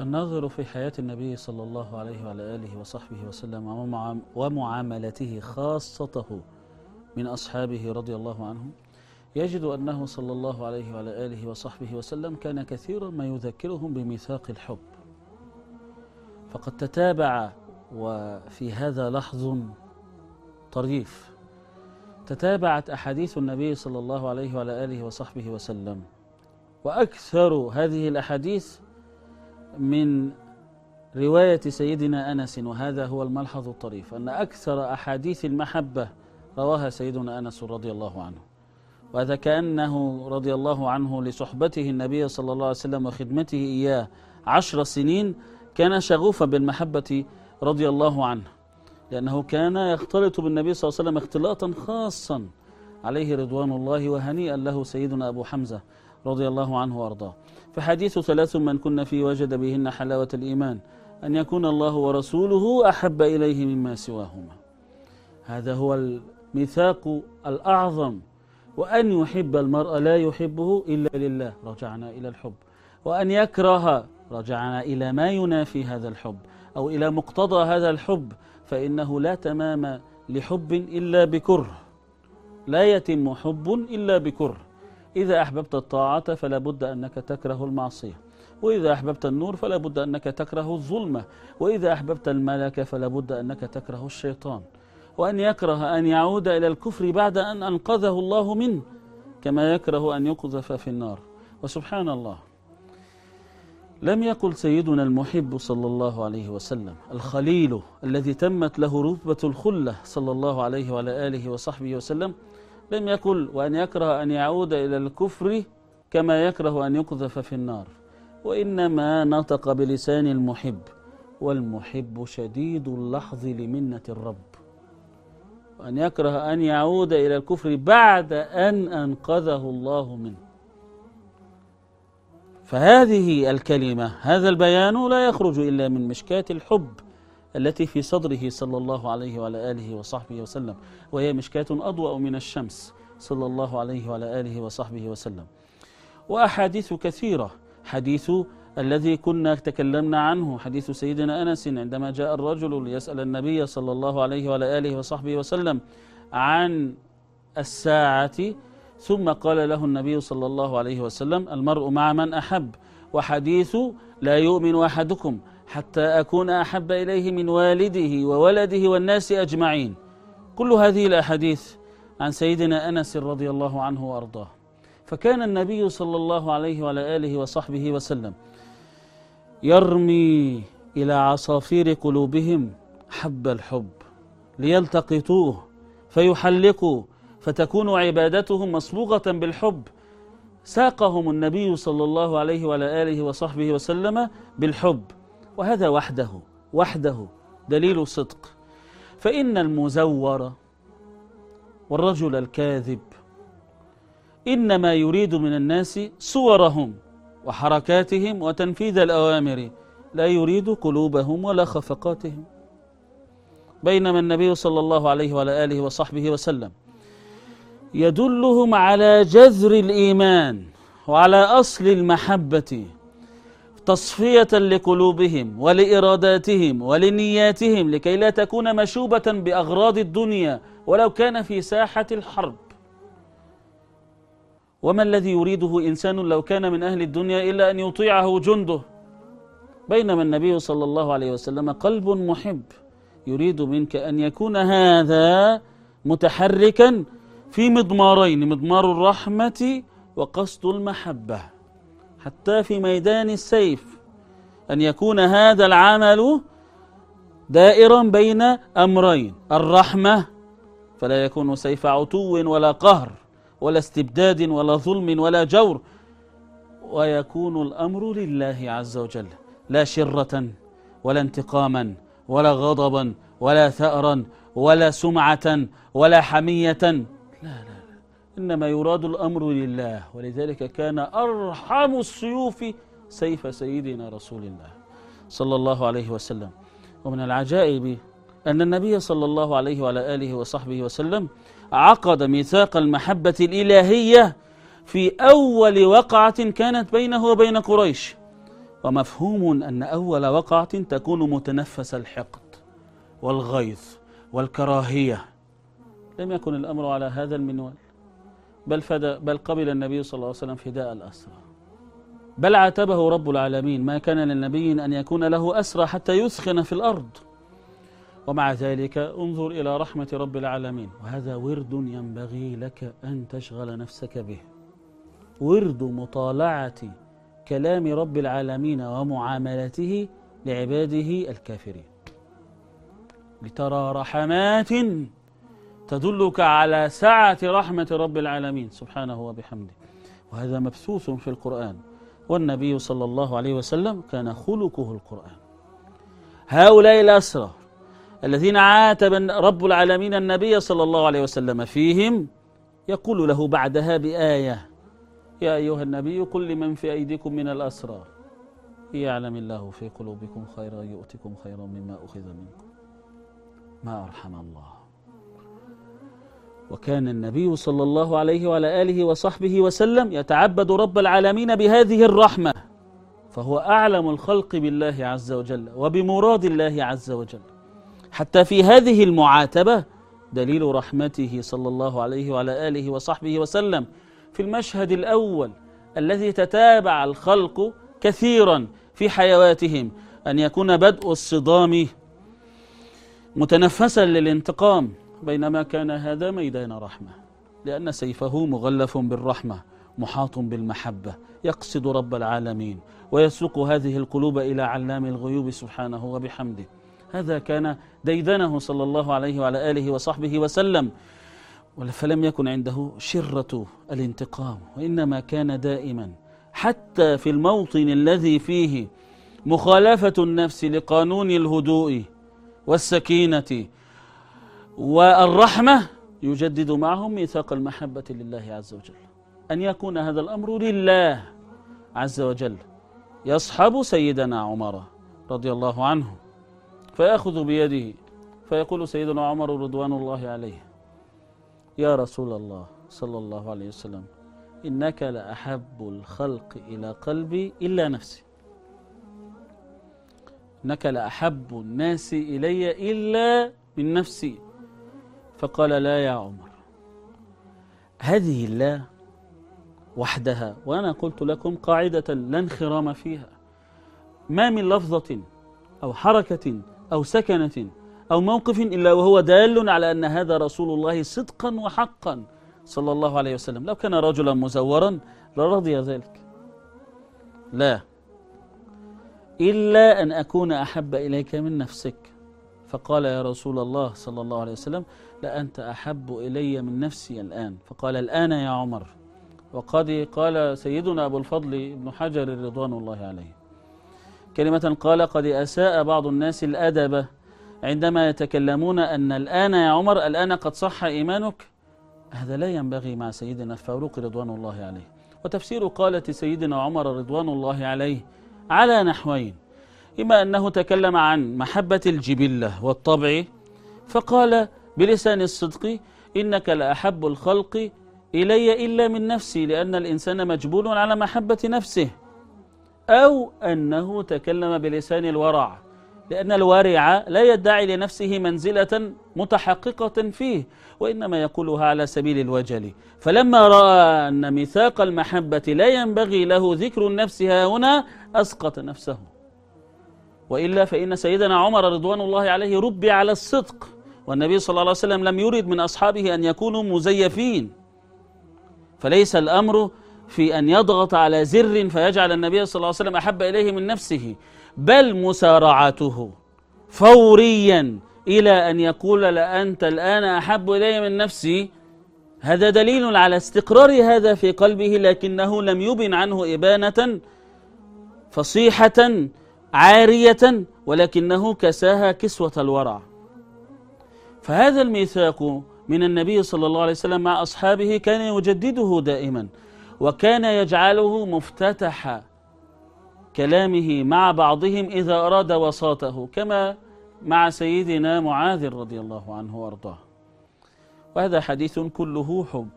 الناظر في حياة النبي صلى الله عليه وعلى آله وصحبه وسلم ومعام- ومعاملته خاصته من أصحابه رضي الله عنهم يجد أنه صلى الله عليه وعلى آله وصحبه وسلم كان كثيرا ما يذكرهم بميثاق الحب. فقد تتابع وفي هذا لحظ طريف تتابعت أحاديث النبي صلى الله عليه وعلى آله وصحبه وسلم وأكثر هذه الأحاديث من رواية سيدنا أنس وهذا هو الملحظ الطريف أن أكثر أحاديث المحبة رواها سيدنا أنس رضي الله عنه. وهذا كأنه رضي الله عنه لصحبته النبي صلى الله عليه وسلم وخدمته إياه عشر سنين كان شغوفا بالمحبة رضي الله عنه. لأنه كان يختلط بالنبي صلى الله عليه وسلم اختلاطا خاصا عليه رضوان الله وهنيئا له سيدنا أبو حمزة. رضي الله عنه وأرضاه. فحديث ثلاث من كن فيه وجد بهن حلاوة الإيمان أن يكون الله ورسوله أحب إليه مما سواهما. هذا هو الميثاق الأعظم. وأن يحب المرء لا يحبه إلا لله رجعنا إلى الحب. وأن يكره رجعنا إلى ما ينافي هذا الحب أو إلى مقتضى هذا الحب فإنه لا تمام لحب إلا بكره. لا يتم حب إلا بكره. إذا أحببت الطاعة فلا بد أنك تكره المعصية. وإذا أحببت النور فلا بد أنك تكره الظلمة. وإذا أحببت الملك فلا بد أنك تكره الشيطان. وأن يكره أن يعود إلى الكفر بعد أن أنقذه الله منه كما يكره أن يقذف في النار. وسبحان الله. لم يقل سيدنا المحب صلى الله عليه وسلم الخليل الذي تمت له رتبة الخلة صلى الله عليه وعلى آله وصحبه وسلم لم يقل وأن يكره أن يعود إلى الكفر كما يكره أن يقذف في النار. وإنما نطق بلسان المحب والمحب شديد اللحظ لمنة الرب. وأن يكره أن يعود إلى الكفر بعد أن أنقذه الله منه. فهذه الكلمة هذا البيان لا يخرج إلا من مشكاة الحب. التي في صدره صلى الله عليه وعلى آله وصحبه وسلم وهي مشكاة أضوأ من الشمس صلى الله عليه وعلى آله وصحبه وسلم. وأحاديث كثيرة حديث الذي كنا تكلمنا عنه حديث سيدنا أنس عندما جاء الرجل ليسأل النبي صلى الله عليه وعلى آله وصحبه وسلم عن الساعة ثم قال له النبي صلى الله عليه وسلم المرء مع من أحب وحديث لا يؤمن أحدكم. حتى أكون أحب إليه من والده وولده والناس أجمعين. كل هذه الأحاديث عن سيدنا أنس رضي الله عنه وأرضاه. فكان النبي صلى الله عليه وعلى آله وصحبه وسلم يرمي إلى عصافير قلوبهم حب الحب ليلتقطوه فيحلقوا فتكون عبادتهم مصبوغة بالحب. ساقهم النبي صلى الله عليه وعلى آله وصحبه وسلم بالحب. وهذا وحده وحده دليل صدق. فإن المزور والرجل الكاذب إنما يريد من الناس صورهم وحركاتهم وتنفيذ الأوامر لا يريد قلوبهم ولا خفقاتهم. بينما النبي صلى الله عليه وعلى آله وصحبه وسلم يدلهم على جذر الإيمان وعلى أصل المحبة تصفية لقلوبهم ولإراداتهم ولنياتهم لكي لا تكون مشوبة بأغراض الدنيا ولو كان في ساحة الحرب. وما الذي يريده إنسان لو كان من أهل الدنيا إلا أن يطيعه جنده؟ بينما النبي صلى الله عليه وسلم قلب محب يريد منك أن يكون هذا متحركا في مضمارين مضمار الرحمة وقصد المحبة. حتى في ميدان السيف أن يكون هذا العمل دائرا بين أمرين الرحمة فلا يكون سيف عتو ولا قهر ولا استبداد ولا ظلم ولا جور ويكون الأمر لله عز وجل لا شرة ولا انتقاما ولا غضبا ولا ثأرا ولا سمعة ولا حمية إنما يراد الأمر لله ولذلك كان أرحم السيوف سيف سيدنا رسول الله صلى الله عليه وسلم. ومن العجائب أن النبي صلى الله عليه وعلى آله وصحبه وسلم عقد ميثاق المحبة الإلهية في أول وقعة كانت بينه وبين قريش. ومفهوم أن أول وقعة تكون متنفس الحقد والغيظ والكراهية. لم يكن الأمر على هذا المنوال. بل, فدى بل قبل النبي صلى الله عليه وسلم فداء الأسرى. بل عاتبه رب العالمين ما كان للنبي أن يكون له أسرى حتى يثخن في الأرض. ومع ذلك انظر إلى رحمة رب العالمين. وهذا ورد ينبغي لك أن تشغل نفسك به. ورد مطالعة كلام رب العالمين ومعاملته لعباده الكافرين. لترى رحمات تدلك على سعة رحمة رب العالمين. سبحانه وبحمده. وهذا مبثوث في القرآن. والنبي صلى الله عليه وسلم كان خلقه القرآن. هؤلاء الأسرى الذين عاتب رب العالمين النبي صلى الله عليه وسلم فيهم يقول له بعدها بآية يا أيها النبي قل لمن في أيديكم من الأسرى يعلم الله في قلوبكم خيرا يؤتكم خيرا مما أخذ منكم. ما أرحم الله. وكان النبي صلى الله عليه وعلى آله وصحبه وسلم يتعبد رب العالمين بهذه الرحمة فهو أعلم الخلق بالله عز وجل وبمراد الله عز وجل. حتى في هذه المعاتبة دليل رحمته صلى الله عليه وعلى آله وصحبه وسلم في المشهد الأول الذي تتابع الخلق كثيرا في حيواتهم أن يكون بدء الصدام متنفسا للانتقام. بينما كان هذا ميدان رحمة لأن سيفه مغلف بالرحمة محاط بالمحبة يقصد رب العالمين ويسوق هذه القلوب إلى علام الغيوب سبحانه وبحمده. هذا كان ديدنه صلى الله عليه وعلى آله وصحبه وسلم. فلم يكن عنده شرة الانتقام وإنما كان دائما حتى في الموطن الذي فيه مخالفة النفس لقانون الهدوء والسكينة والرحمة يجدد معهم ميثاق المحبة لله عز وجل. أن يكون هذا الأمر لله عز وجل. يصحب سيدنا عمر رضي الله عنه فيأخذ بيده فيقول سيدنا عمر رضوان الله عليه يا رسول الله صلى الله عليه وسلم إنك لأحب الخلق إلى قلبي إلا نفسي. إنك لأحب الناس إلي إلا من نفسي. فقال لا يا عمر. هذه الله وحدها وأنا قلت لكم قاعدة لا انخرام فيها. ما من لفظة أو حركة أو سكنة أو موقف إلا وهو دال على أن هذا رسول الله صدقا وحقا صلى الله عليه وسلم. لو كان رجلا مزورا لرضي ذلك. لا. إلا أن أكون أحب إليك من نفسك. فقال يا رسول الله صلى الله عليه وسلم لأنت أحب إلي من نفسي الآن. فقال الآن يا عمر. وقد قال سيدنا أبو الفضل بن حجر رضوان الله عليه. كلمة قال قد أساء بعض الناس الأدب عندما يتكلمون أن الآن يا عمر الآن قد صح إيمانك. هذا لا ينبغي مع سيدنا الفاروق رضوان الله عليه. وتفسير قالة سيدنا عمر رضوان الله عليه على نحوين. إما أنه تكلم عن محبة الجبلة والطبع فقال بلسان الصدق إنك لأحب الخلق إلي إلا من نفسي لأن الإنسان مجبول على محبة نفسه أو أنه تكلم بلسان الورع لأن الورع لا يدعي لنفسه منزلة متحققة فيه وإنما يقولها على سبيل الوجل. فلما رأى أن ميثاق المحبة لا ينبغي له ذكر النفس هنا أسقط نفسه. وإلا فإن سيدنا عمر رضوان الله عليه ربي على الصدق. والنبي صلى الله عليه وسلم لم يرد من أصحابه أن يكونوا مزيفين. فليس الأمر في أن يضغط على زر فيجعل النبي صلى الله عليه وسلم أحب إليه من نفسه بل مسارعته فوريا إلى أن يقول لأنت الآن أحب إلي من نفسي. هذا دليل على استقرار هذا في قلبه لكنه لم يبن عنه إبانة فصيحة عارية ولكنه كساها كسوة الورع. فهذا الميثاق من النبي صلى الله عليه وسلم مع أصحابه كان يجدده دائما وكان يجعله مفتتح كلامه مع بعضهم إذا أراد وساطه كما مع سيدنا معاذ رضي الله عنه وأرضاه. وهذا حديث كله حب.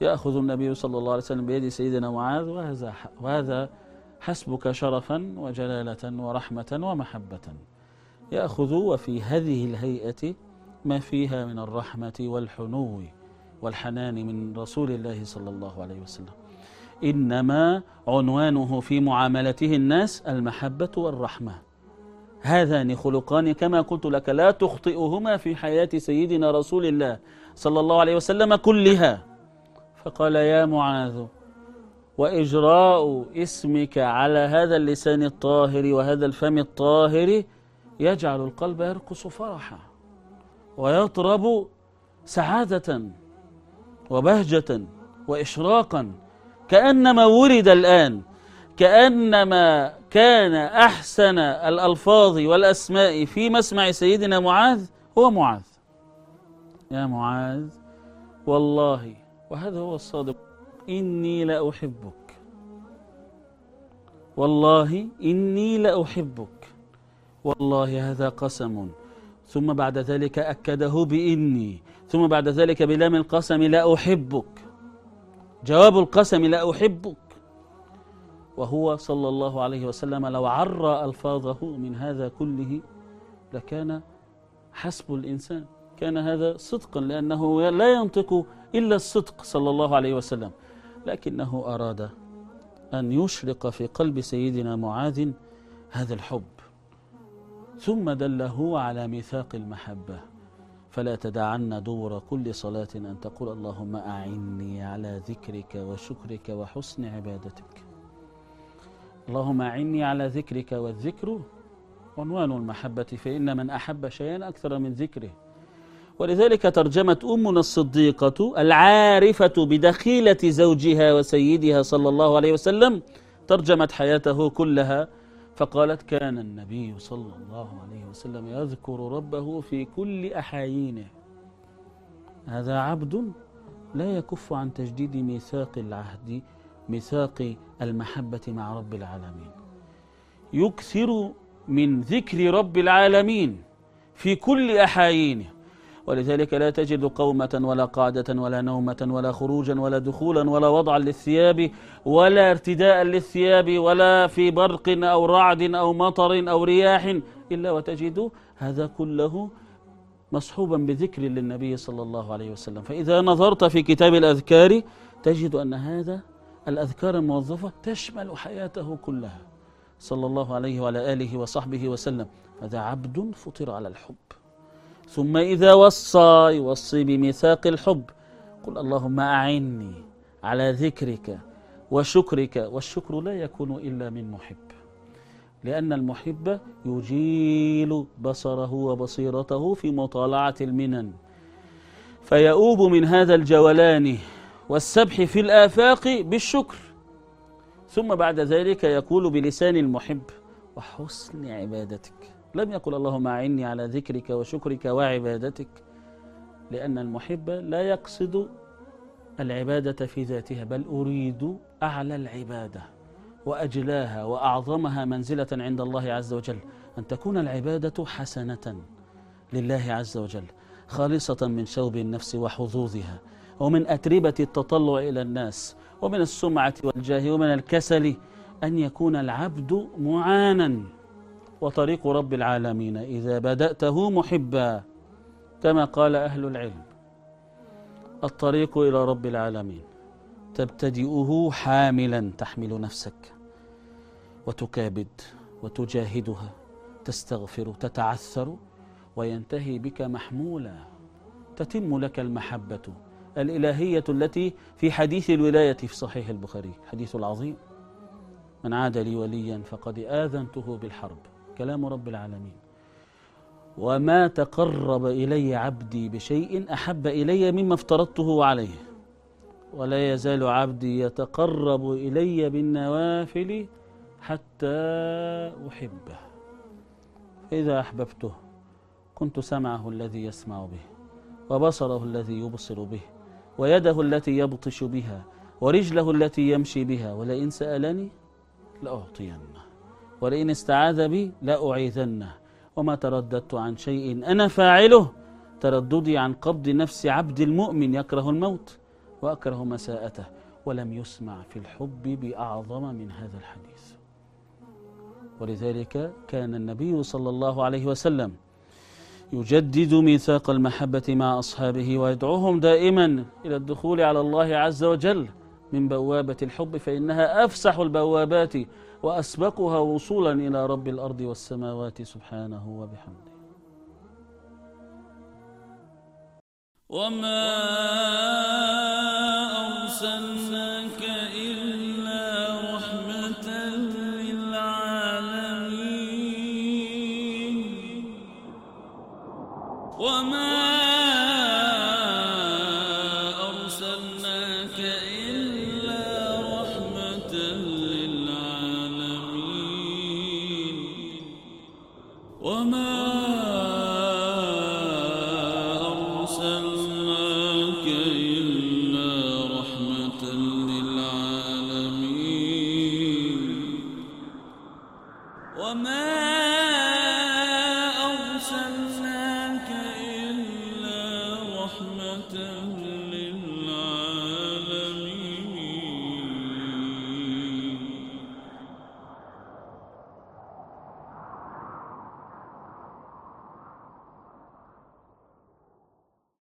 يأخذ النبي صلى الله عليه وسلم بيد سيدنا معاذ وهذا وهذا حسبك شرفا وجلالة ورحمة ومحبة. يأخذ وفي هذه الهيئة ما فيها من الرحمة والحنو والحنان من رسول الله صلى الله عليه وسلم. إنما عنوانه في معاملته الناس المحبة والرحمة. هذان خلقان كما قلت لك لا تخطئهما في حياة سيدنا رسول الله صلى الله عليه وسلم كلها. فقال يا معاذ وإجراء اسمك على هذا اللسان الطاهر وهذا الفم الطاهر يجعل القلب يرقص فرحا ويطرب سعادة وبهجة وإشراقا كأنما ولد الآن كأنما كان أحسن الألفاظ والأسماء في مسمع سيدنا معاذ هو معاذ. يا معاذ والله وهذا هو الصادق. إني لأحبك. والله إني لأحبك. والله هذا قسم. ثم بعد ذلك أكده بإني. ثم بعد ذلك بلام القسم لا أحبك. جواب القسم لا أحبك. وهو صلى الله عليه وسلم لو عرى ألفاظه من هذا كله لكان حسب الإنسان. كان هذا صدقا لأنه لا ينطق إلا الصدق صلى الله عليه وسلم. لكنه أراد أن يشرق في قلب سيدنا معاذ هذا الحب. ثم دله على ميثاق المحبة. فلا تدعن دور كل صلاة أن تقول اللهم أعني على ذكرك وشكرك وحسن عبادتك. اللهم أعني على ذكرك والذكر عنوان المحبة فإن من أحب شيئا أكثر من ذكره. ولذلك ترجمت أمنا الصديقة العارفة بدخيلة زوجها وسيدها صلى الله عليه وسلم ترجمت حياته كلها فقالت كان النبي صلى الله عليه وسلم يذكر ربه في كل أحايينه. هذا عبد لا يكف عن تجديد ميثاق العهد ميثاق المحبة مع رب العالمين. يكثر من ذكر رب العالمين في كل أحايينه. ولذلك لا تجد قومة ولا قعدة ولا نومة ولا خروجا ولا دخولا ولا وضعا للثياب ولا ارتداء للثياب ولا في برق أو رعد أو مطر أو رياح إلا وتجد هذا كله مصحوبا بذكر للنبي صلى الله عليه وسلم. فإذا نظرت في كتاب الأذكار تجد أن هذا الأذكار الموظفة تشمل حياته كلها. صلى الله عليه وعلى آله وصحبه وسلم. هذا عبد فطر على الحب. ثم إذا وصى يوصي بميثاق الحب. قل اللهم أعني على ذكرك وشكرك والشكر لا يكون إلا من محب. لأن المحب يجيل بصره وبصيرته في مطالعة المنن. فيؤوب من هذا الجولان والسبح في الآفاق بالشكر. ثم بعد ذلك يقول بلسان المحب وحسن عبادتك. لم يقل اللهم أعني على ذكرك وشكرك وعبادتك لأن المحب لا يقصد العبادة في ذاتها بل أريد أعلى العبادة وأجلاها وأعظمها منزلة عند الله عز وجل. أن تكون العبادة حسنة لله عز وجل خالصة من شوب النفس وحظوظها ومن أتربة التطلع إلى الناس ومن السمعة والجاه ومن الكسل أن يكون العبد معانا وطريق رب العالمين. إذا بدأته محبا كما قال أهل العلم الطريق إلى رب العالمين. تبتدئه حاملا تحمل نفسك وتكابد وتجاهدها تستغفر تتعثر وينتهي بك محمولا. تتم لك المحبة الإلهية التي في حديث الولاية في صحيح البخاري حديث العظيم من عاد لي وليا فقد آذنته بالحرب. كلام رب العالمين. وما تقرب إلي عبدي بشيء أحب إلي مما افترضته عليه. ولا يزال عبدي يتقرب إلي بالنوافل حتى أحبه. إذا أحببته كنت سمعه الذي يسمع به وبصره الذي يبصر به ويده التي يبطش بها ورجله التي يمشي بها ولئن سألني لأعطينه. ولئن استعاذ بي لأعيذنه. وما ترددت عن شيء أنا فاعله. ترددي عن قبض نفس عبد المؤمن يكره الموت وأكره مساءته. ولم يسمع في الحب بأعظم من هذا الحديث. ولذلك كان النبي صلى الله عليه وسلم يجدد ميثاق المحبة مع أصحابه ويدعوهم دائما إلى الدخول على الله عز وجل من بوابة الحب فإنها أفسح البوابات وأسبقها وصولا إلى رب الأرض والسماوات سبحانه وبحمده. وما أرسلنا